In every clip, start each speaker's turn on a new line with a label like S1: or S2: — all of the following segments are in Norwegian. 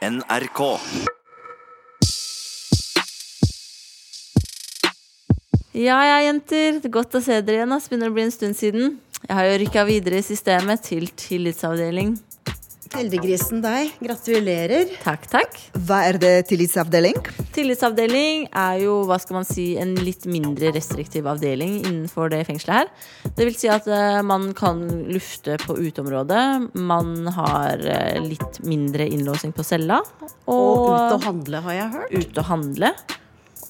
S1: NRK.
S2: Ja ja, jenter. Er Godt å se dere igjen. ass. Begynner å bli en stund siden. Jeg har jo rykka videre i systemet til tillitsavdeling.
S3: Heldiggrisen deg. Gratulerer.
S2: Takk, takk.
S4: Hva er det tillitsavdeling?
S2: Tillitsavdeling er jo hva skal man si, en litt mindre restriktiv avdeling innenfor det fengselet her. Det vil si at eh, man kan lufte på uteområdet. Man har eh, litt mindre innlåsing på cella.
S3: Og ut og handle, har jeg hørt.
S2: ut og handle.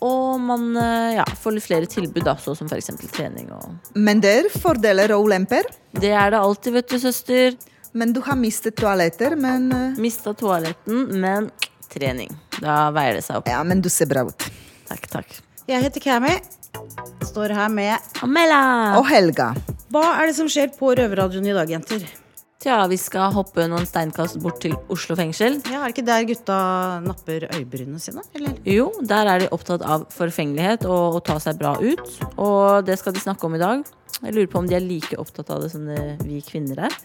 S2: Og man eh, ja, får litt flere tilbud, da, sånn som f.eks. trening. Og
S4: Men det er fordeler og ulemper.
S2: det er det alltid, vet du, søster.
S4: Men du har mistet toaletter, men eh,
S2: Mista toaletten, men trening. Da veier det seg opp.
S4: Ja, men du ser bra ut.
S2: Takk, takk.
S3: Jeg heter Cammy. Står her med
S2: Amela!
S4: Og Helga.
S3: Hva er det som skjer på Røverradioen i dag, jenter?
S2: Tja, vi skal hoppe noen steinkast bort til Oslo fengsel.
S3: Ja, Er det ikke der gutta napper øyebrynene sine? Eller?
S2: Jo, der er de opptatt av forfengelighet og å ta seg bra ut. Og det skal de snakke om i dag. Jeg lurer på om de er like opptatt av det som det vi kvinner er.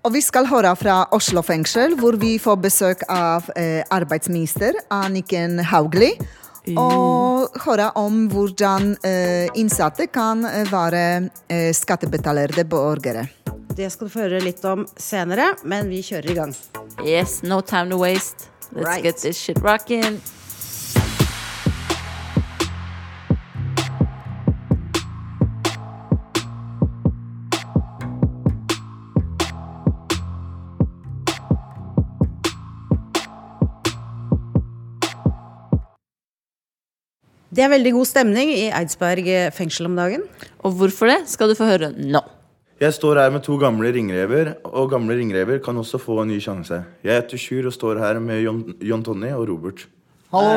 S4: Og vi skal høre fra Oslo fengsel, hvor vi får besøk av eh, arbeidsminister Anniken Hauglie. Og høre om hvordan eh, innsatte kan eh, være eh, skattebetalerte borgere.
S3: Det skal du få høre litt om senere, men vi kjører i gang.
S2: Yes, no time to waste. Let's
S3: Right.
S2: get this shit rocking.
S3: Det er veldig god stemning i Eidsberg fengsel om dagen.
S2: Og hvorfor det, skal du få høre nå.
S5: Jeg står her med to gamle ringrever, og gamle ringrever kan også få en ny sjanse. Jeg heter Sjur og står her med Jon, John Tonny og Robert.
S6: Hallo.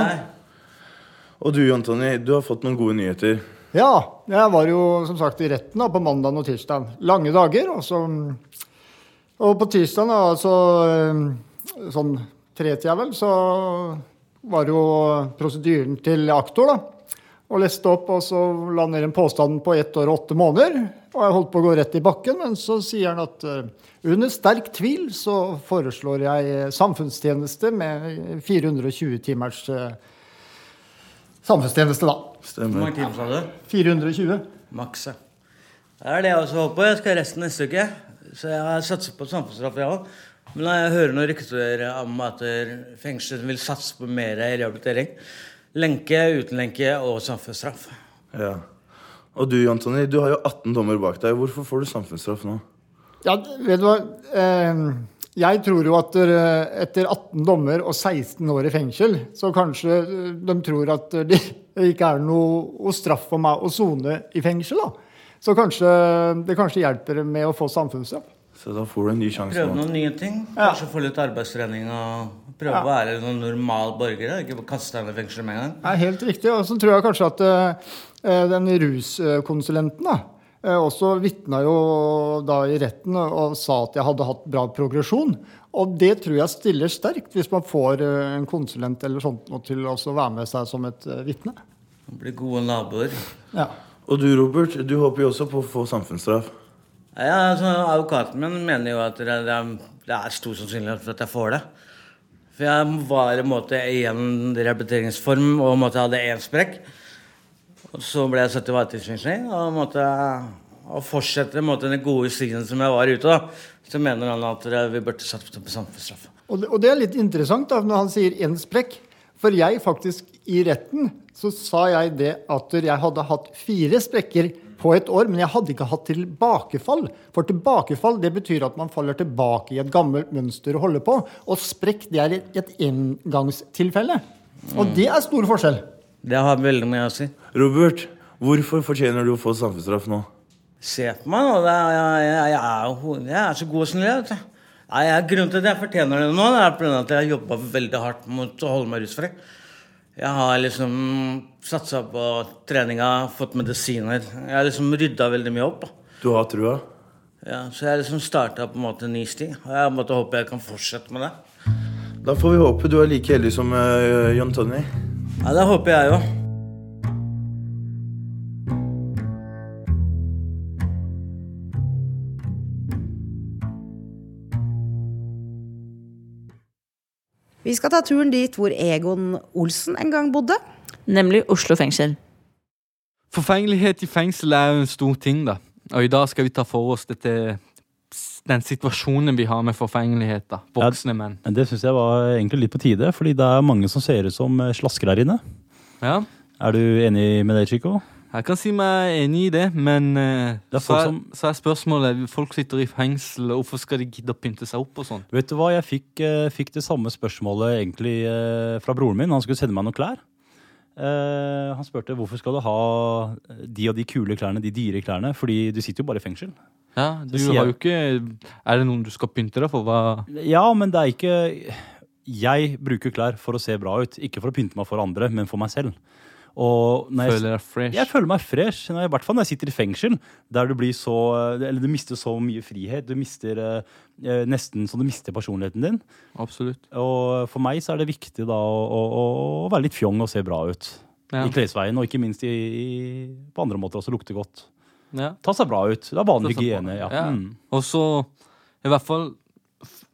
S5: Og du, Jon Tonny, du har fått noen gode nyheter.
S6: Ja, jeg var jo som sagt i retten da, på mandag og tirsdag. Lange dager. Og, så, og på tirsdag, da, så, eh, sånn tretida vel, så var jo prosedyren til aktor, da. Og leste opp, og så la ned en påstand på ett år og åtte måneder. Og jeg holdt på å gå rett i bakken, men så sier han at eh, under sterk tvil så foreslår jeg samfunnstjeneste med 420 timers eh, samfunnstjeneste, da.
S7: Hvor mange timer sa du?
S6: 420.
S7: Maks, ja. Det er det jeg også holder på. Jeg skal resten neste uke. Så jeg har satset på samfunnsstraff, jeg òg. Men når jeg hører noen rykter om at fengsel vil satse på mer rehabilitering Lenke, uten lenke og samfunnsstraff.
S5: Ja. Og du, Antoni, du har jo 18 dommer bak deg. Hvorfor får du samfunnsstraff nå?
S6: Ja, vet du hva? Eh, jeg tror jo at etter 18 dommer og 16 år i fengsel, så kanskje eh, de tror at det ikke er noe straff for meg å sone i fengsel. da. Så kanskje det kanskje hjelper med å få samfunnsstraff.
S5: Så da får du en ny sjanse
S7: Prøve noen nye ting. Kanskje få litt arbeidstrening og prøve å være en normal borger. Ikke kaste deg inn i fengsel med en gang.
S6: Er helt riktig. Og så tror jeg kanskje at uh, den ruskonsulenten da, uh, også vitna jo da i retten og sa at jeg hadde hatt bra progresjon. Og det tror jeg stiller sterkt hvis man får uh, en konsulent eller sånt noe til å være med seg som et vitne.
S7: Bli gode naboer.
S6: Ja.
S5: Og du, Robert, du håper jo også på å få samfunnsstraff.
S7: Ja, altså, Advokaten min mener jo at det, det, er, det er stor sannsynlighet for at jeg får det. For jeg var i måte i en rehabiliteringsform og måtte hadde én sprekk. Og så ble jeg satt i varetektsfengsling og måtte fortsette måtte, den gode stigen som jeg var ute. da. Så mener han at vi burde satt på samfunnsstraff.
S6: Og det, og det er litt interessant da, når han sier én sprekk. For jeg faktisk, i retten, så sa jeg det at jeg hadde hatt fire sprekker på et år, men jeg hadde ikke hatt tilbakefall. For tilbakefall det betyr at man faller tilbake i et gammelt mønster å holde på. Og sprekk det er et, engangstilfelle. Og det er stor forskjell.
S7: Det har veldig mye å si.
S5: Robert, hvorfor fortjener du å få samfunnsstraff nå?
S7: Se på meg nå. det er- Jeg, jeg, jeg, er, jeg er så god som jeg vet du. Nei, jeg, Grunnen til at jeg fortjener det nå, det er at jeg har jobba veldig hardt mot å holde meg rusfri. Jeg har liksom satsa på treninga, fått medisiner. Jeg har liksom rydda veldig mye opp. da.
S5: Du har trua?
S7: Ja, så jeg har liksom starta på en måte en ny sti. Og jeg måtte håpe jeg kan fortsette med det.
S5: Da får vi håpe du er like heldig som uh, John Tony.
S7: Ja, Det håper jeg jo.
S3: Vi skal ta turen dit hvor Egon Olsen en gang bodde.
S2: Nemlig Oslo fengsel.
S1: Forfengelighet i fengsel er jo en stor ting, da. Og i dag skal vi ta for oss dette, den situasjonen vi har med forfengelighet. da. Voksne menn.
S8: Ja, det syns jeg var egentlig litt på tide, fordi det er mange som ser ut som slasker her inne.
S1: Ja,
S8: Er du enig med det, Chico?
S1: Jeg kan si meg enig i det, men eh,
S8: Det er
S1: så,
S8: folk
S1: er,
S8: som-
S1: så er spørsmålet Folk sitter i fengsel, og hvorfor skal de gidde å pynte seg opp og sånn?
S8: Vet du hva, jeg fikk, eh, fikk det samme spørsmålet egentlig eh, fra broren min. Han skulle sende meg noen klær. Eh, han spurte hvorfor skal du ha de og de kule klærne, de dyre klærne, fordi du sitter jo bare i fengsel.
S1: Ja, Du
S8: sier
S1: har jo ikke Er det noen du skal pynte deg for? Hva
S8: Ja, men det er ikke Jeg bruker klær for å se bra ut, ikke for å pynte meg for andre, men for meg selv. Jeg,
S1: føler deg fresh?
S8: Jeg føler meg fresh, i hvert fall når jeg sitter i fengsel, der du blir så Eller du mister så mye frihet. Du mister eh, eh, nesten så du mister personligheten din.
S1: Absolutt.
S8: Og for meg så er det viktig da å, å, å være litt fjong og se bra ut.
S1: Ja.
S8: I klesveien, og ikke minst i, i, på andre måter også lukte godt.
S1: Ja.
S8: Ta seg bra ut. Det er vanlig hygiene. Ja. Mm.
S1: Og så, i hvert fall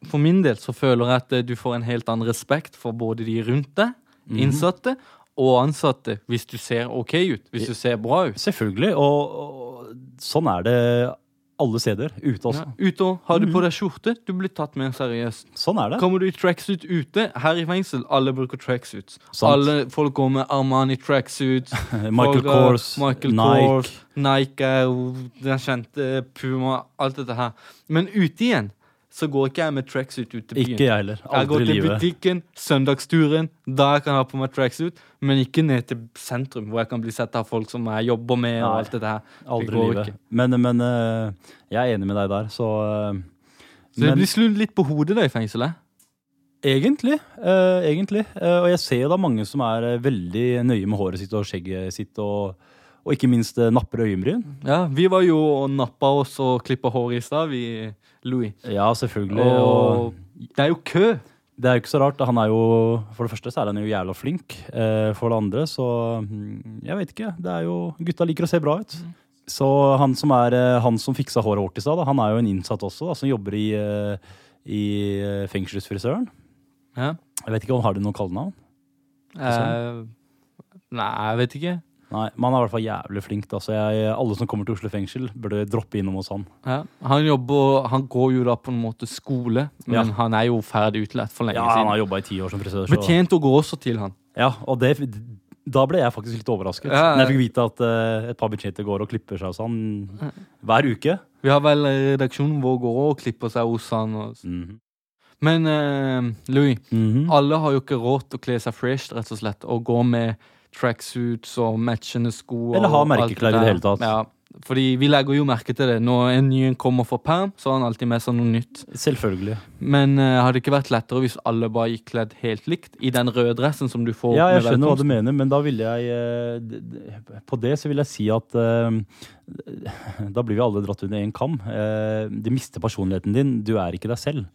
S1: for min del, så føler jeg at du får en helt annen respekt for både de rundt deg,
S8: Mhm.
S1: innsatte, og ansatte, hvis du ser OK ut. Hvis du ser bra ut.
S8: Selvfølgelig. Og, og sånn er det alle steder. Ute også.
S1: Ja. Ute og har du på deg skjorte, du blir tatt mer seriøst.
S8: Sånn er det.
S1: Kommer du i tracksuit ute, her i fengsel, alle bruker tracksuits.
S8: Sant.
S1: Alle folk går med Armani tracksuits.
S8: Michael Kors,
S1: Michael
S8: Nike.
S1: Kors, Nike den kjente Puma, alt dette her. Men ute igjen så går ikke jeg med tracksuit ut til byen.
S8: Ikke jeg heller.
S1: Aldri Jeg går til butikken, søndagsturen, da jeg kan ha på meg tracksuit, men ikke ned til sentrum, hvor jeg kan bli sett av folk som jeg jobber med. og
S8: Nei.
S1: alt dette her.
S8: Aldri
S1: det
S8: i livet.
S1: ikke.
S8: Men, men eh, jeg er enig med deg der, så eh,
S1: Så det
S8: men-
S1: blir snudd litt på hodet da i fengselet.
S8: Egentlig. Uh, egentlig. Og jeg ser jo da mange som er veldig nøye med håret sitt og skjegget sitt, og, og ikke minst eh, napper øyenbryn.
S1: Ja, vi var jo og nappa oss og klippa håret i stad, vi, Louis.
S8: Ja, selvfølgelig.
S1: Og
S8: Og
S1: det er jo kø.
S8: det er jo ikke så rart. Han er jo, for det første så er han jo jævla flink. Eh, for det andre så mm, Jeg vet ikke. Det er jo Gutta liker å se bra ut. Så han som, er, eh, han som fiksa håret vårt i stad, han er jo en innsatt også, da, som jobber i, i fengselsfrisøren.
S1: Ja.
S8: Jeg vet ikke om Har du noe kallenavn?
S1: Eh, nei, jeg vet ikke.
S8: Nei, men han er i hvert fall jævlig flink. Da. Så jeg, alle som kommer til Oslo fengsel, burde droppe innom hos han.
S1: Ja. Han jobber Han går jo da på en måte skole, men
S8: Ja.
S1: han er jo ferdig utlært for lenge
S8: Ja, Han har jobba i ti år som frisør. Så.
S1: Betjenter går også til han.
S8: Ja, og det, da ble jeg faktisk litt overrasket.
S1: Ja, ja.
S8: Når jeg fikk vite at uh, et par betjenter går og klipper seg hos han hver uke.
S1: Vi har vel eh, redaksjonen vår går og klipper seg hos han. Og...
S8: Mhm.
S1: Men uh, Louis,
S8: Mhm.
S1: alle har jo ikke råd til å kle seg fresh, rett og slett, og gå med tracksuits og matchende sko.
S8: Eller ha merkeklær i det hele tatt.
S1: Ja, fordi vi legger jo merke til det. Når en ny kommer for perm, så har han alltid med seg noe nytt.
S8: Selvfølgelig.
S1: Men uh, hadde det ikke vært lettere hvis alle bare gikk kledd helt likt i den røde dressen som du får
S8: Ja, jeg skjønner hva du mener, men da vil jeg d- På det så vil jeg si at uh, Da blir vi alle dratt under én kam. Du mister personligheten din. Du er ikke deg selv.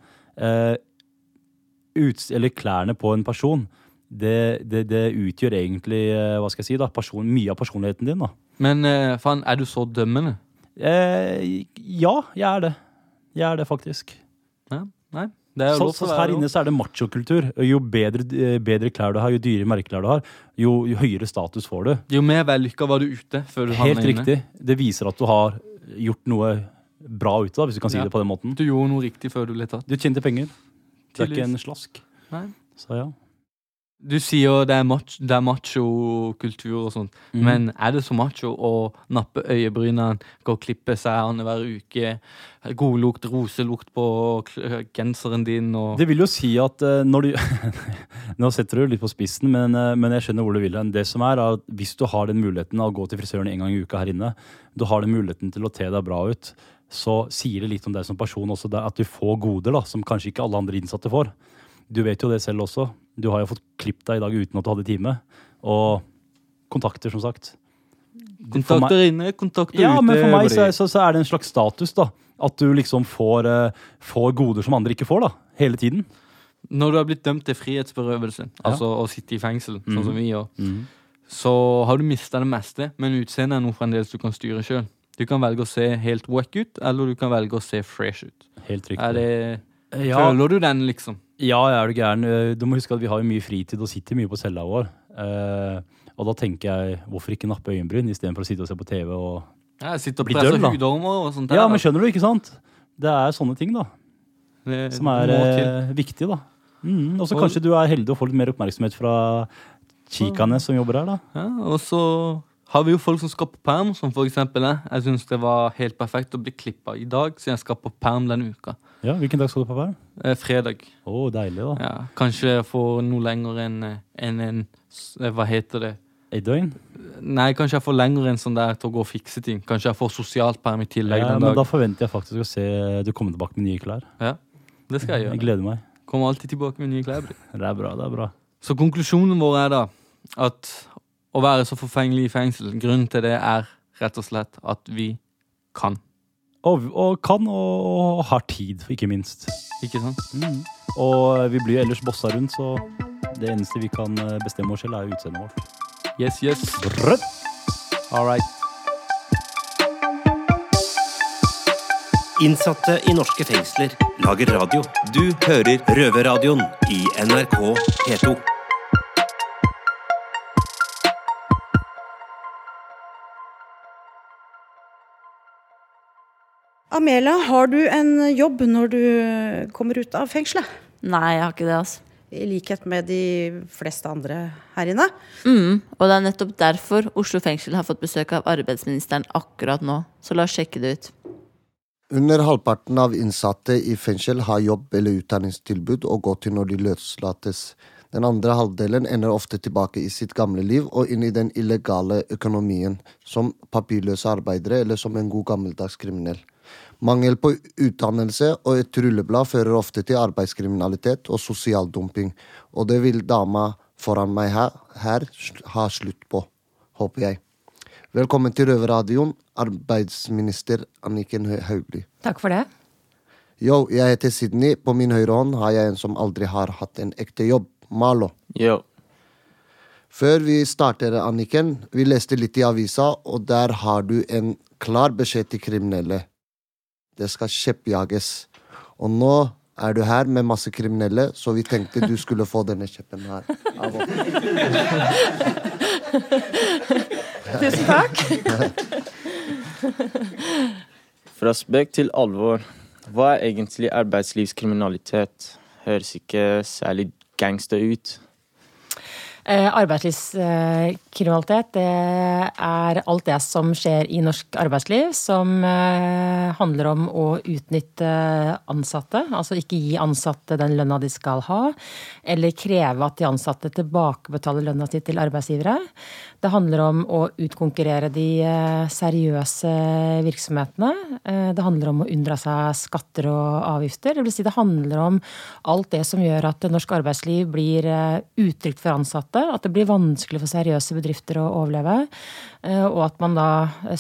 S8: Uts eller klærne på en person, det, det, det utgjør egentlig eh, hva skal jeg si da, person, mye av personligheten din. da.
S1: Men eh, faen, er du så dømmende?
S8: Eh, ja, jeg er det. Jeg er det faktisk.
S1: Ja? Nei? Det er
S8: Så, så her inne så er det machokultur. Jo bedre, eh, bedre klær du har, jo dyrere merkeklær du har, jo, jo høyere status får du.
S1: Jo mer vellykka var du ute før du
S8: Helt
S1: inne.
S8: riktig. Det viser at du har gjort noe bra ute, da, hvis du kan si
S1: Ja.
S8: det på den måten.
S1: Du gjorde noe riktig før du ble tatt.
S8: Du tjente penger. Du er ikke en slask.
S1: Nei.
S8: Så ja.
S1: Du sier det er mach- det er macho-kultur og sånt,
S8: mm.
S1: men er det så macho å nappe øyebrynene, gå og klippe seg annenhver uke, godlukt, roselukt på genseren din og
S8: Det vil jo si at eh, når du Nå setter du litt på spissen, men, eh, men jeg skjønner hvor du vil hen. Det som er, er at hvis du har den muligheten av å gå til frisøren en gang i uka her inne, du har den muligheten til å te deg bra ut, så sier det litt om deg som person også, at du får goder da, som kanskje ikke alle andre innsatte får. Du vet jo det selv også. Du har jo fått klippet deg i dag uten at du hadde time. Og kontakter, som sagt. Kontakter meg-
S1: Kontakter inne, kontakter
S8: ja,
S1: ute.
S8: men for meg så, så, så er det en slags status, da. At du liksom får, uh, får goder som andre ikke får, da. Hele tiden.
S1: Når du har blitt dømt til frihetsberøvelse, altså å sitte i fengsel, sånn
S8: Mhm.
S1: som vi gjør, så har du mista det meste, men utseendet er noe fremdeles du kan styre sjøl. Du kan velge å se helt wack ut, eller du kan velge å se fresh ut.
S8: Helt riktig.
S1: Er det,
S8: ja,
S1: Føler du den, liksom?
S8: Ja, er du gæren. Eh, Du må huske at vi har mye fritid og sitter mye på cella vår. Eh, og da tenker jeg, hvorfor ikke nappe øyenbryn istedenfor å sitte og se på TV og
S1: Ja, sitte og bli
S8: døll, da.
S1: og sånt. der,
S8: Ja, men skjønner du, ikke sant? Det er sånne ting, da.
S1: Det
S8: Som er eh, viktig, da. Mm, og så kanskje du er heldig og får litt mer oppmerksomhet fra chicaene som jobber her, da.
S1: Ja, og så har vi jo folk som skal på perm, som for eksempel jeg. Jeg syns det var helt perfekt å bli klippa i dag, så jeg skal på perm denne uka.
S8: Ja, Hvilken dag skal du på vær?
S1: Eh, fredag.
S8: Oh, deilig, da.
S1: Ja, kanskje jeg får noe lenger enn en, enn en eh, Hva heter det?
S8: Et døgn?
S1: Nei, kanskje jeg får lenger enn sånn der til å gå og fikse ting. Kanskje jeg får sosialt perm i tillegg
S8: Ja, men
S1: dag.
S8: da forventer jeg faktisk å se du kommer tilbake med nye klær.
S1: Ja, det skal jeg gjøre.
S8: Jeg gleder meg.
S1: Kommer alltid tilbake med nye klær.
S8: Det er bra, det er bra.
S1: Så konklusjonen vår er da at å være så forfengelig i fengsel, grunnen til det er rett og slett at vi kan.
S8: Og, og kan, og, og har tid, ikke minst.
S1: Ikke sant?
S8: Mm. Og vi blir ellers bossa rundt, så det eneste vi kan eh, bestemme oss selv, er utseendet vårt.
S1: Yes, yes. All right.
S9: Innsatte i norske fengsler lager radio. Du hører Røverradioen i NRK P2.
S3: Amela, har du en jobb når du kommer ut av fengselet?
S2: Nei, jeg har ikke det, altså.
S3: I likhet med de fleste andre her inne.
S2: Mm, og det er nettopp derfor Oslo fengsel har fått besøk av arbeidsministeren akkurat nå. Så la oss sjekke det ut.
S10: Under halvparten av innsatte i fengsel har jobb eller utdanningstilbud å gå til når de løslates. Den andre halvdelen ender ofte tilbake i sitt gamle liv og inn i den illegale økonomien, som papirløse arbeidere eller som en god gammeldags kriminell. Mangel på utdannelse og et rulleblad fører ofte til arbeidskriminalitet og sosial dumping, og det vil dama foran meg her, her ha slutt på, håper jeg. Velkommen til Røverradioen, arbeidsminister Anniken Hauglie.
S11: Takk for det.
S10: Yo, jeg heter Sydney. På min høyre hånd har jeg en som aldri har hatt en ekte jobb. Malo.
S12: Yo.
S10: Før vi starter, Anniken, vi leste litt i avisa, og der har du en klar beskjed til kriminelle. Det skal kjeppjages. Og nå er du her med masse kriminelle, så vi tenkte du skulle få denne kjeppen her. av oss.
S11: Tusen takk.
S12: Fra spøk til alvor. Hva er egentlig arbeidslivskriminalitet? Høres ikke særlig gangster ut.
S11: Eh, Arbeidslivskriminalitet det er alt det som skjer i norsk arbeidsliv som eh, handler om å utnytte ansatte. Altså ikke gi ansatte den lønna de skal ha, eller kreve at de ansatte tilbakebetaler lønna si til arbeidsgivere. Det handler om å utkonkurrere de eh, seriøse virksomhetene. Det handler om å unndra seg skatter og avgifter. Det vil si det handler om alt det som gjør at norsk arbeidsliv blir utrygt for ansatte, at det blir vanskelig for seriøse bedrifter å overleve, eh, og at man da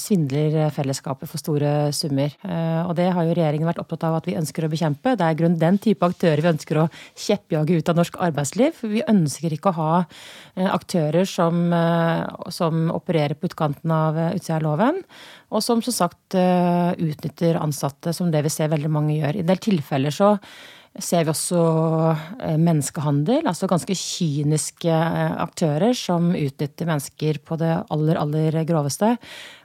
S11: svindler fellesskapet for store summer. Eh, Og det har jo regjeringen vært opptatt av at vi ønsker å bekjempe. Det er i grunnen den type aktører vi ønsker å kjeppjage ut av norsk arbeidsliv. Vi ønsker ikke å ha eh, aktører som, som opererer på utkanten av utsida av loven, og som som sagt utnytter ansatte, som det vi ser veldig mange gjør. I en del tilfeller så ser vi også eh, menneskehandel, altså ganske kyniske eh, aktører som utnytter mennesker på det aller, aller groveste.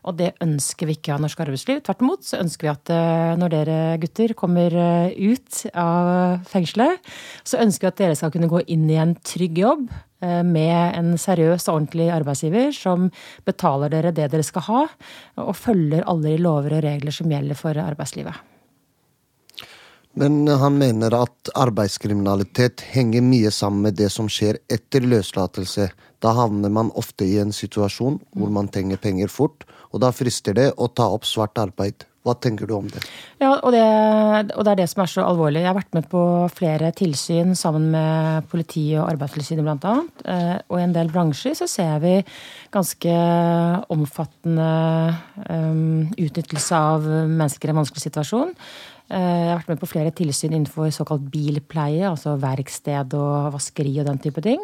S11: Og det ønsker vi ikke av norsk arbeidsliv. Tvert imot så ønsker vi at eh, når dere gutter kommer ut av fengselet, så ønsker vi at dere skal kunne gå inn i en trygg jobb med en seriøs og ordentlig arbeidsgiver som betaler dere det dere skal ha, og følger alle de lover og regler som gjelder for arbeidslivet.
S10: Men han mener at arbeidskriminalitet henger mye sammen med det som skjer etter løslatelse. Da havner man ofte i en situasjon hvor man trenger penger fort, og da frister det å ta opp svart arbeid. Hva tenker du om det?
S11: Ja, og det, og det er det som er så alvorlig. Jeg har vært med på flere tilsyn sammen med politiet og Arbeidstilsynet bl.a. Og i en del bransjer så ser vi ganske omfattende um, utnyttelse av mennesker i en vanskelig situasjon. Eh, Jeg har vært med på flere tilsyn innenfor såkalt bilpleie, altså verksted og vaskeri og den type ting.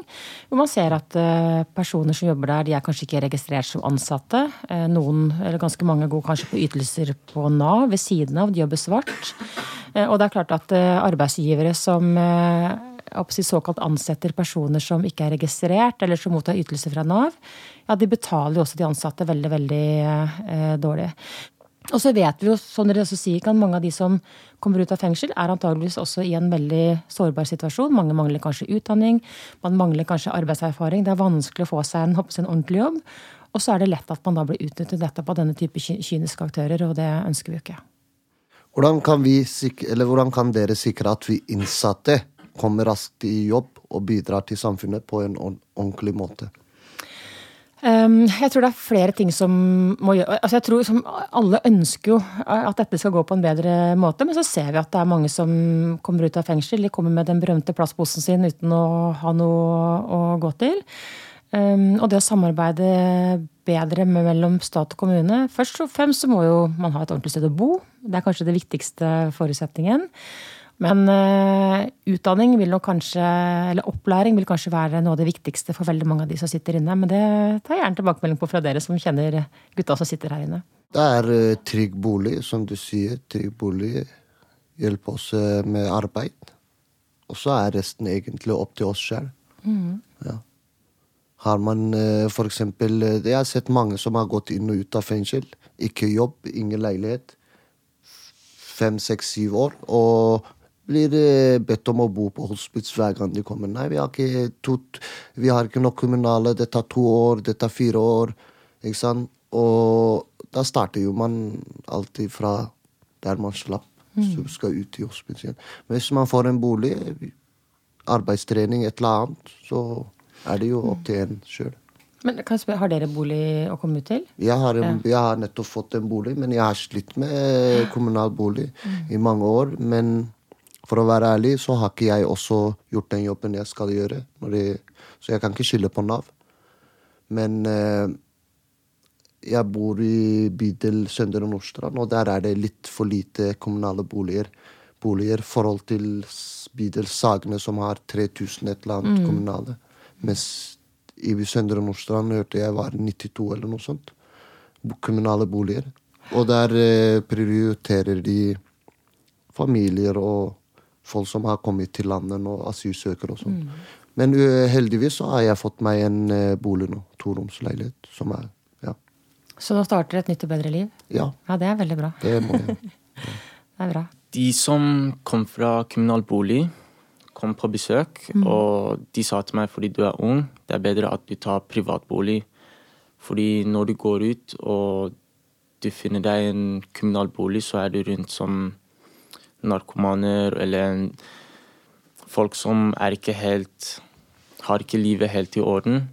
S11: Hvor man ser at eh, personer som jobber der, de er kanskje ikke registrert som ansatte. Eh, Noen, eller ganske mange, går kanskje på ytelser på Nav ved siden av. De jobber svart. Og det er klart at arbeidsgivere som såkalt ansetter personer som ikke er registrert, eller som mottar ytelser fra Nav, ja, de betaler jo også de ansatte veldig, veldig dårlig. Og så vet vi jo, som dere også sier, at mange av de som kommer ut av fengsel, er antageligvis også i en veldig sårbar situasjon. Mange mangler kanskje utdanning, man mangler kanskje arbeidserfaring. Det er vanskelig å få seg en, en ordentlig jobb. Og så er det lett at man da blir utnyttet nettopp av denne type kyniske aktører, og det ønsker vi ikke.
S10: Hvordan kan, vi, hvordan kan dere sikre at vi innsatte kommer raskt i jobb og bidrar til samfunnet på en ordentlig måte?
S11: Um, jeg tror det er flere ting som må gjøre altså jeg tror Alle ønsker jo at dette skal gå på en bedre måte, men så ser vi at det er mange som kommer ut av fengsel. De kommer med den berømte plastposen sin uten å ha noe å gå til. Um, og det å samarbeide bedre mellom stat og kommune Først og fremst så må jo man ha et ordentlig sted å bo. Det er kanskje det viktigste forutsetningen. Men uh, utdanning vil nok kanskje, eller opplæring vil kanskje være noe av det viktigste for veldig mange av de som sitter inne. Men det tar jeg gjerne tilbakemelding på fra dere som kjenner gutta som sitter her inne.
S10: Det er uh, trygg bolig, som du sier. Trygg bolig. hjelper oss uh, med arbeid. Og så er resten egentlig opp til oss sjøl.
S11: Mm.
S10: Ja. Har man for eksempel Jeg har sett mange som har gått inn og ut av fengsel. Ikke jobb, ingen leilighet. Fem, seks, syv år. Og blir eh, bedt om å bo på hospits hver gang de kommer. Nei, vi har ikke, tot, vi har ikke nok kommunale. Det tar to år, det tar fire år. Ikke sant? Og da starter jo man alltid fra der man slapp.
S11: Mm.
S10: Så skal ut i hospits igjen. Men hvis man får en bolig, arbeidstrening, et eller annet, så er det jo opp til en sjøl.
S11: Men spørre, Har dere bolig å komme ut til?
S10: Jeg har, en, jeg har nettopp fått en bolig, men jeg har slitt med kommunal bolig i mange år. Men for å være ærlig så har ikke jeg også gjort den jobben jeg skal gjøre. Det, så jeg kan ikke skylde på Nav. Men eh, jeg bor i bydel Søndre Nordstrand, og der er det litt for lite kommunale boliger. Boliger i forhold til bydel Sagene, som har 3000 et eller annet
S13: Mm.
S10: kommunale. Mens i Søndre Nordstrand hørte jeg var 92 eller noe sånt. Kommunale boliger. Og der eh, prioriterer de familier og folk som har kommet til landet nå, asylsøkere og sånn. Men eh, heldigvis så har jeg fått meg en bolig nå. Toromsleilighet. Som er Ja.
S11: Så nå starter et nytt og bedre liv?
S10: Ja.
S11: Ja, det er veldig bra.
S10: Det må jeg.
S11: Det er bra.
S12: De som kom fra kommunal bolig, kom på besøk,
S11: Mm.
S12: og de sa til meg fordi du er ung, det er bedre at du tar privatbolig. Fordi når du går ut og du finner deg en kommunal bolig, så er du rundt som narkomaner eller folk som er ikke helt Har ikke livet helt i orden.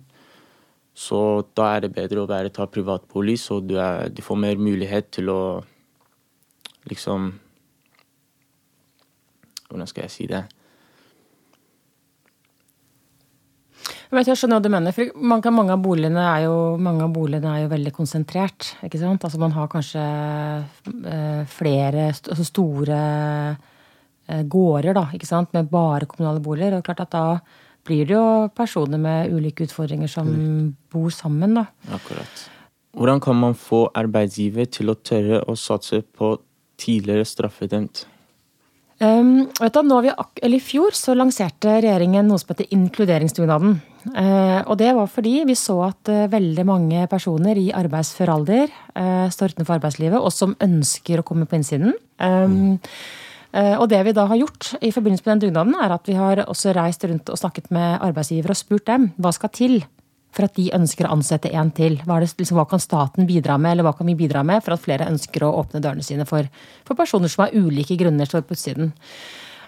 S12: Så da er det bedre å være ta privatbolig, så du, er, du får mer mulighet til å liksom Hvordan skal jeg si det?
S11: Jeg jeg skjønner hva du mener. for mange, mange, av boligene er jo, boligene er jo veldig konsentrert. ikke sant? Altså Man har kanskje eh, flere altså store eh, gårder da, ikke sant? med bare kommunale boliger. Og klart at da blir det jo personer med ulike utfordringer som bor sammen. da.
S12: Akkurat. Hvordan kan man få arbeidsgiver til å tørre å satse på tidligere straffedømt?
S11: Um, vet du, nå har vi, eller I fjor så lanserte regjeringen noe som heter inkluderingsdugnaden. Eh, og det var fordi vi så at eh, veldig mange personer i arbeidsfør alder eh, står utenfor arbeidslivet, og som ønsker å komme på innsiden. Um, eh, og det vi da har gjort i forbindelse med den dugnaden, er at vi har også reist rundt og snakket med arbeidsgivere og spurt dem hva skal til for at de ønsker å ansette en til. Hva, er det, liksom, hva kan staten bidra med, eller hva kan vi bidra med for at flere ønsker å åpne dørene sine for, for personer som av ulike grunner står på utsiden.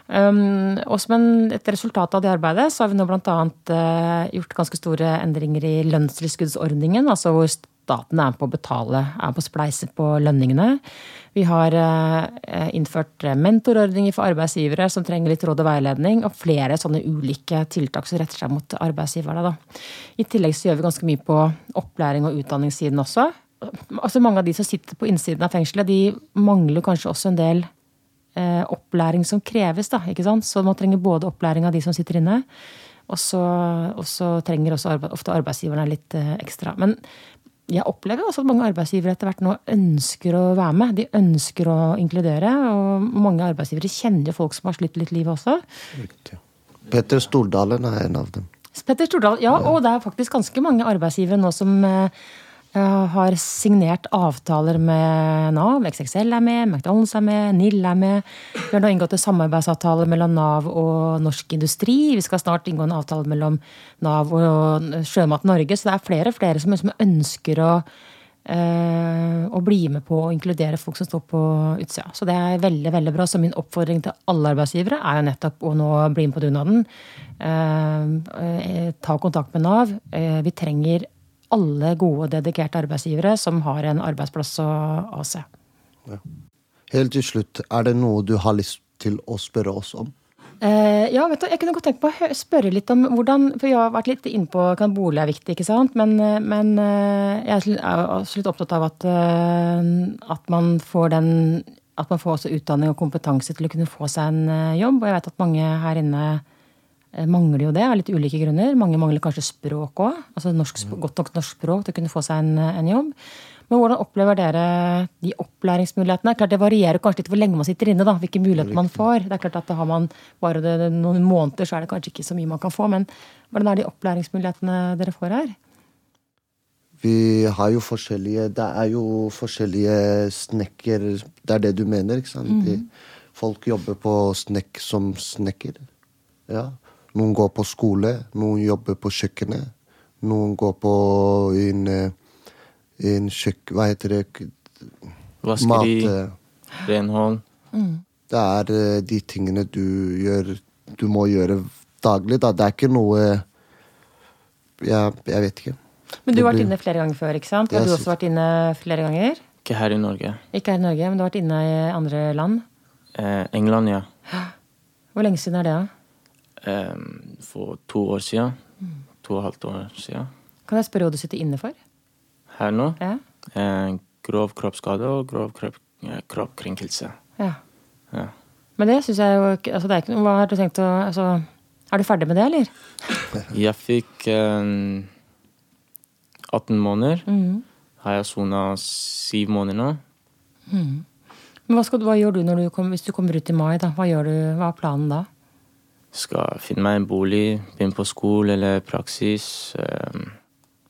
S11: Um, og som en, et resultat av det arbeidet så har vi nå bl.a. Uh, gjort ganske store endringer i lønnstilskuddsordningen, altså hvor staten er med på å betale, er på å spleise på lønningene. Vi har uh, innført mentorordninger for arbeidsgivere som trenger litt råd og veiledning, og flere sånne ulike tiltak som retter seg mot arbeidsgiverne. Da. I tillegg så gjør vi ganske mye på opplæring og utdanningssiden også. Altså Mange av de som sitter på innsiden av fengselet, de mangler kanskje også en del eh, opplæring som kreves. Da, ikke sant? Så man trenger både opplæring av de som sitter inne, og så, og så trenger også arbeid, ofte arbeidsgiverne litt eh, ekstra. Men jeg opplever også at mange arbeidsgivere etter hvert nå ønsker å være med. De ønsker å inkludere. Og mange arbeidsgivere kjenner jo folk som har slitt litt livet også.
S10: Petter Stordalen er en av dem.
S11: Petter Stordalen, ja, og det er faktisk ganske mange arbeidsgivere nå som eh, eh, har signert avtaler med Nav. XXL er med, McDonald's er med, NIL er med. Vi har nå inngått en samarbeidsavtale mellom Nav og Norsk Industri. Vi skal snart inngå en avtale mellom Nav og Sjømat Norge. Så det er flere og flere som liksom ønsker å, øh, å bli med på å inkludere folk som står på utsida. Så det er veldig veldig bra. Så min oppfordring til alle arbeidsgivere er jo nettopp å nå bli med på dugnaden. Uh, uh, ta kontakt med Nav. Uh, vi trenger alle gode, dedikerte arbeidsgivere som har en arbeidsplass å avse.
S10: Helt til slutt, er det noe du har lyst til å spørre oss om?
S11: Eh, ja, vet du, jeg kunne godt tenke på å spørre litt om hvordan For jeg har vært litt inne på kan bolig er viktig, ikke sant? Men, eh, men eh, jeg er er absolutt opptatt av at, at man får den At man får også utdanning og kompetanse til å kunne få seg en jobb. Og jeg vet at mange her inne mangler jo det av litt ulike grunner. Mange mangler kanskje språk òg. Altså norsk, godt nok norsk språk til å kunne få seg en, en jobb. Men hvordan opplever dere de opplæringsmulighetene? Klart Det varierer kanskje litt hvor lenge man sitter inne. da, Hvilke muligheter man får. Det er klart at Har man bare det, det, noen måneder, så er det kanskje ikke så mye man kan få. Men hvordan er de opplæringsmulighetene dere får her?
S10: Vi har jo forskjellige Det er jo forskjellige snekker Det er det du mener, ikke sant?
S11: Mm
S10: -hmm. folk jobber på snekk som snekker. Ja. Noen går på skole, noen jobber på kjøkkenet. Noen går på en, eh, en kjøkken... Hva heter det?
S12: Vaskeri,
S10: Mat.
S12: renhold.
S10: Det er eh, de tingene du gjør Du må gjøre daglig, da. Det er ikke noe Jeg, jeg vet ikke.
S11: Men du har vært inne flere ganger før, ikke sant? Har du også vært inne flere ganger?
S12: Ikke her i Norge.
S11: Ikke her i Norge, men du har vært inne i andre land.
S12: Eh, England, ja.
S11: Hvor lenge siden er det? da?
S12: Eh, for to år siden. To og et halvt år siden.
S11: Kan jeg spørre hva du sitter inne for?
S12: Her nå.
S11: Ja.
S12: Eh, grov kroppsskade og grov kropp, eh, kroppskrenkelse.
S11: Ja.
S12: Ja.
S11: Men det syns jeg jo altså det er ikke noe, Hva har du tenkt å altså, Er du ferdig med det, eller?
S12: Jeg fikk eh, 18 måneder.
S11: Mhm.
S12: Har jeg sona syv måneder nå.
S11: Mhm. Men hva, skal, hva gjør du når du kom, hvis du kommer ut i mai? da? Hva, gjør du, hva er planen da?
S12: Skal finne meg en bolig, begynne på skole eller praksis. Eh,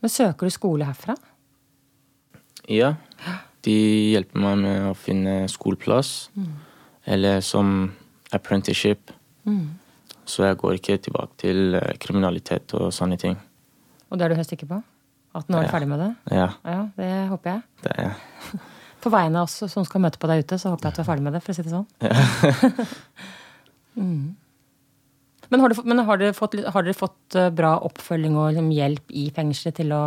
S11: Men Søker du skole herfra?
S12: ja. De hjelper meg med å finne skoleplass.
S11: Mm.
S12: Eller som apprenticeship.
S11: Mm.
S12: Så jeg går ikke tilbake til eh, kriminalitet og sånne ting.
S11: Og det er du helt sikker på? At nå er du
S12: Ja.
S11: ferdig med det?
S12: Ja,
S11: Ja, det håper jeg.
S12: det er jeg.
S11: På vegne av oss som skal møte på deg ute, så håper jeg at du er ferdig med det. for å si det sånn. Ja. mm. Men, har, du, fått- men har, dere fått, har dere fått eh, bra oppfølging og liksom, hjelp i fengselet til å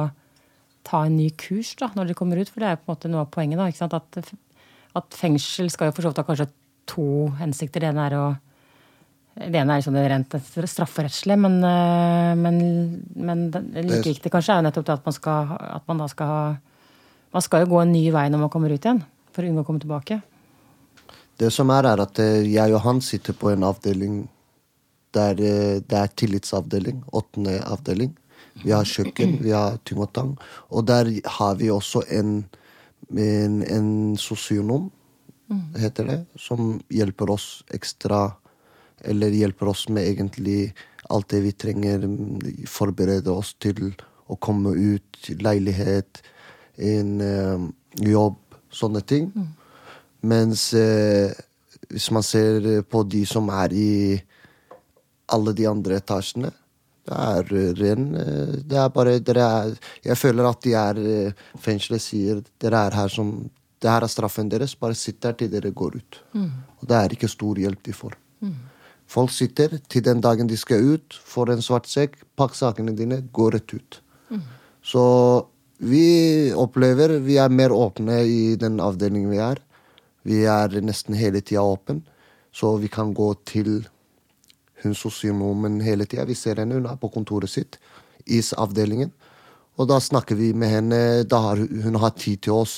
S11: ta en ny kurs da, når dere kommer ut? For det er jo på en måte noe av poenget. da, ikke? At, at fengsel skal jo for så vidt ha kanskje to hensikter. Det ene er å det ene er det rent strafferettslig, men, eh, men, men det like viktig kanskje er jo nettopp det at man, skal, at man da skal ha Man skal jo gå en ny vei når man kommer ut igjen, for å unngå å komme tilbake.
S10: Det som er, er at eh, jeg og han sitter på en avdeling der er, det er tillitsavdeling. Åttende avdeling. Vi har kjøkken, vi har ting og der har vi også en, en, en sosionom, heter det, som hjelper oss ekstra Eller hjelper oss med egentlig alt det vi trenger. mm, Forberede oss til å komme ut, leilighet, en eh, jobb, sånne ting. Mens eh, hvis man ser på de som er i alle de andre etasjene det er eh, ren eh, Det er bare dere er Jeg føler at de er eh, Fengselet sier dere er her som Det her er straffen deres. Bare sitt der til dere går ut.
S11: Mm.
S10: Og det er ikke stor hjelp de får.
S11: Mm.
S10: Folk sitter til den dagen de skal ut, får en svart sekk, pakk sakene dine, går rett ut.
S11: Mm.
S10: Så vi opplever Vi er mer åpne i den avdelingen vi er. Vi er nesten hele tida åpen, så vi kan gå til hun sosionomen hele tida. Vi ser henne, hun er på kontoret sitt i avdelingen. Og da snakker vi med henne. Da har hun, har tid til oss.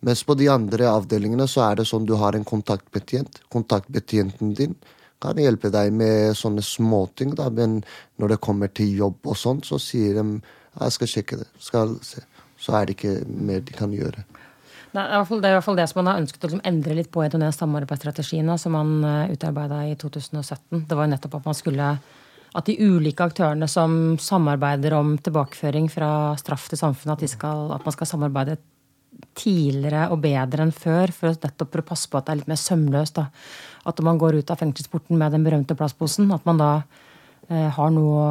S10: Mens på de andre avdelingene så er det sånn du har en kontaktbetjent. Kontaktbetjenten din kan hjelpe deg med sånne småting, da. Men når det kommer til jobb og sånn, så sier de jeg skal sjekke det. Skal se. Så er det ikke mer de kan gjøre.
S11: Det er, det er i hvert fall det som man har ønsket å liksom endre litt på i den samarbeidsstrategien som man uh, utarbeida i 2017. Det var jo nettopp at man skulle at de ulike aktørene som samarbeider om tilbakeføring fra straff til samfunnet, at, skal, at man skal samarbeide tidligere og bedre enn før for nettopp for å passe på at det er litt mer sømløst. Da. At man går ut av fengselsporten med den berømte plastposen, at man da eh, har noe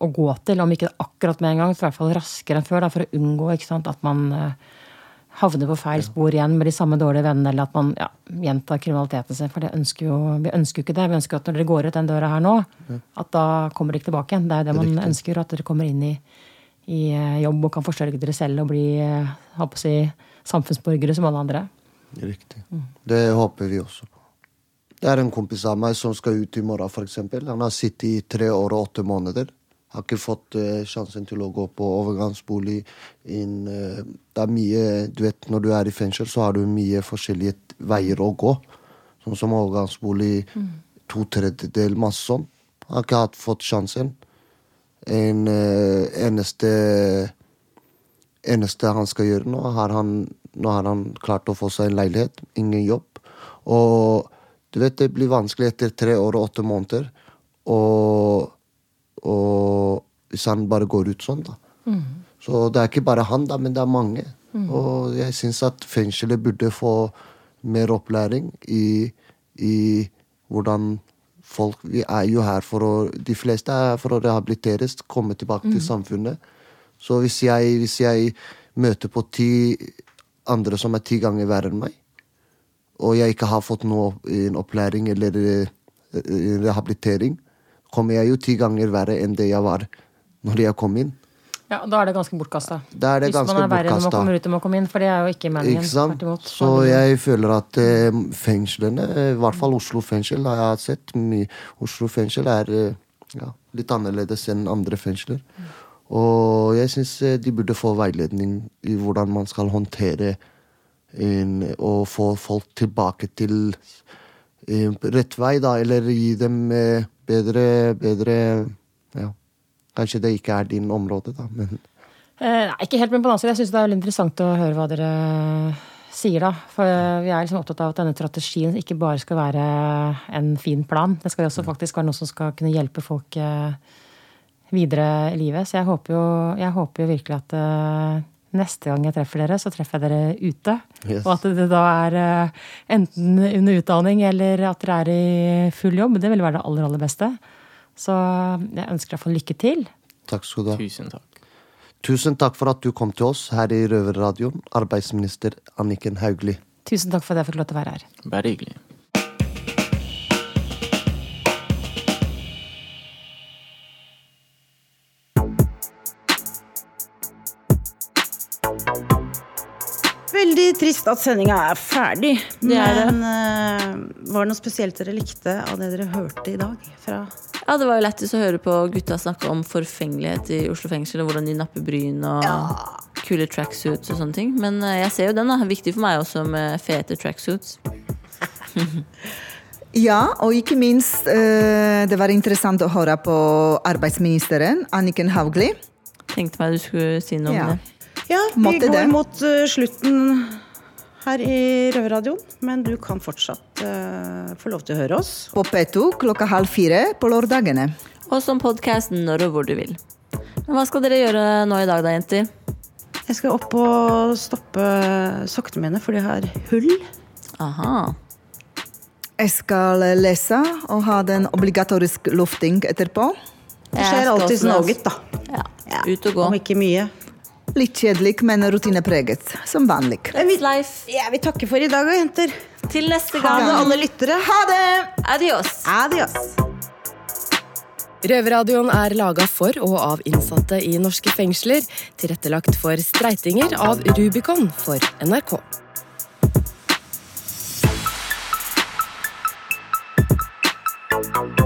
S11: å gå til. Om ikke akkurat med en gang, så i hvert fall raskere enn før. Da, for å unngå sant, at man eh, havner på feil spor igjen med de samme dårlige vennene, eller at man ja, gjentar kriminaliteten sin. For det ønsker jo, vi ønsker jo ikke det. Vi ønsker at når dere går ut den døra her nå, at da kommer dere ikke tilbake igjen. Det er jo det man
S10: Riktig.
S11: ønsker, at dere kommer inn i, i eh, jobb og kan forsørge dere selv og bli eh, si, samfunnsborgere som alle andre.
S10: Riktig. Det håper vi også på. Det er en kompis av meg som skal ut i morgen, eksempel. Han har sittet i tre år og åtte måneder. Har ikke fått uh, sjansen til å gå på overgangsbolig. Inn, uh, det er mye Du vet, når du er i fengsel, så har du mye forskjellige veier å gå. Sånn som overgangsbolig, to tredjedel, masse sånn. Har ikke hatt fått sjansen. En uh, eneste eneste han skal gjøre nå, har han, nå har han klart å få seg en leilighet, ingen jobb. Og du vet, det blir vanskelig etter tre år og åtte måneder. Og, og hvis han bare går ut sånn, da. Så det er ikke bare han, da, men det er mange. Og jeg syns at fengselet burde få mer opplæring i, i hvordan folk Vi er jo her for å De fleste er for å rehabiliteres, komme tilbake til samfunnet. Så hvis jeg, hvis jeg møter på ti andre som er ti ganger verre enn meg, og jeg ikke har fått noe en opplæring eller eh, en rehabilitering, kommer jeg jo ti ganger verre enn det jeg var når jeg kom inn.
S11: Ja, Da er det ganske bortkasta. Hvis
S10: ganske
S11: man er verre når man kommer ut enn man komme inn. For det er jo ikke meningen.
S10: Ikke sant? Så jeg føler at eh, fengslene, eh, i hvert fall Oslo fengsel, har jeg sett mye Oslo fengsel er eh, ja, litt annerledes enn andre fengsler. Og jeg syns de burde få veiledning i hvordan man skal håndtere en, og få folk tilbake til eh, rett vei, da, eller gi dem eh, bedre, bedre ja. Kanskje det ikke er din område, da, men
S11: Eh, nei, ikke helt, men på den annen side, jeg syns det er veldig interessant å høre hva dere sier, da. For eh, vi er liksom opptatt av at denne strategien ikke bare skal være en fin plan. Det skal også faktisk være noe som skal kunne hjelpe folk eh, videre i livet. Så jeg håper jo, jeg håper jo virkelig at eh, neste gang jeg treffer dere, så treffer jeg dere ute.
S10: Yes.
S11: Og at det da er eh, enten under utdanning eller at dere er i full jobb. Det ville være det aller, aller beste. Så jeg ønsker deg få lykke til.
S10: takk skal du ha.
S12: Tusen takk.
S10: Tusen takk for at du kom til oss her i Røverradioen, arbeidsminister Anniken Hauglie.
S11: Tusen takk for at jeg fikk lov til å være her.
S12: Bare hyggelig.
S3: Trist at sendinga er ferdig.
S2: Det er det.
S3: Men eh, var det noe spesielt dere likte av det dere hørte i dag? Fra
S2: Ja, Det var jo lættis å høre på gutta snakke om forfengelighet i Oslo fengsel, og hvordan de napper bryn og kule tracksuits og sånne ting. Men eh, jeg ser jo den, da. Viktig for meg også med fete tracksuits.
S4: Ja, og ikke minst, eh, det var interessant å høre på arbeidsministeren, Anniken Hauglie.
S2: Tenkte meg du skulle si noe
S4: Ja.
S2: om det.
S3: Ja, vi
S4: Måtte
S3: går
S4: det.
S3: mot slutten her i Røverradioen. Men du kan fortsatt uh, få lov til å høre oss.
S4: På P2 klokka halv fire på lørdagene.
S2: Og som podkast når og hvor du vil. Men hva skal dere gjøre nå i dag da, jenter?
S3: Jeg skal opp og stoppe sokkene mine, for de har hull.
S2: Aha.
S4: Jeg skal lese og ha den obligatorisk lufting etterpå.
S3: Det skjer alltid noe,
S2: lese.
S3: da.
S2: Ja. Ut og gå.
S3: Om ikke mye.
S4: Litt kjedelig, men rutinepreget, som vanlig.
S3: Ja, vi,
S2: Life.
S3: jeg vil takke for i dag, jenter.
S2: Til neste
S3: Ha det,
S2: gang.
S3: alle lyttere.
S4: Ha det!
S2: Adios.
S3: Adios.
S13: Røverradioen er laga for og av innsatte i norske fengsler. Tilrettelagt for streitinger av Rubicon for NRK.
S9: Thank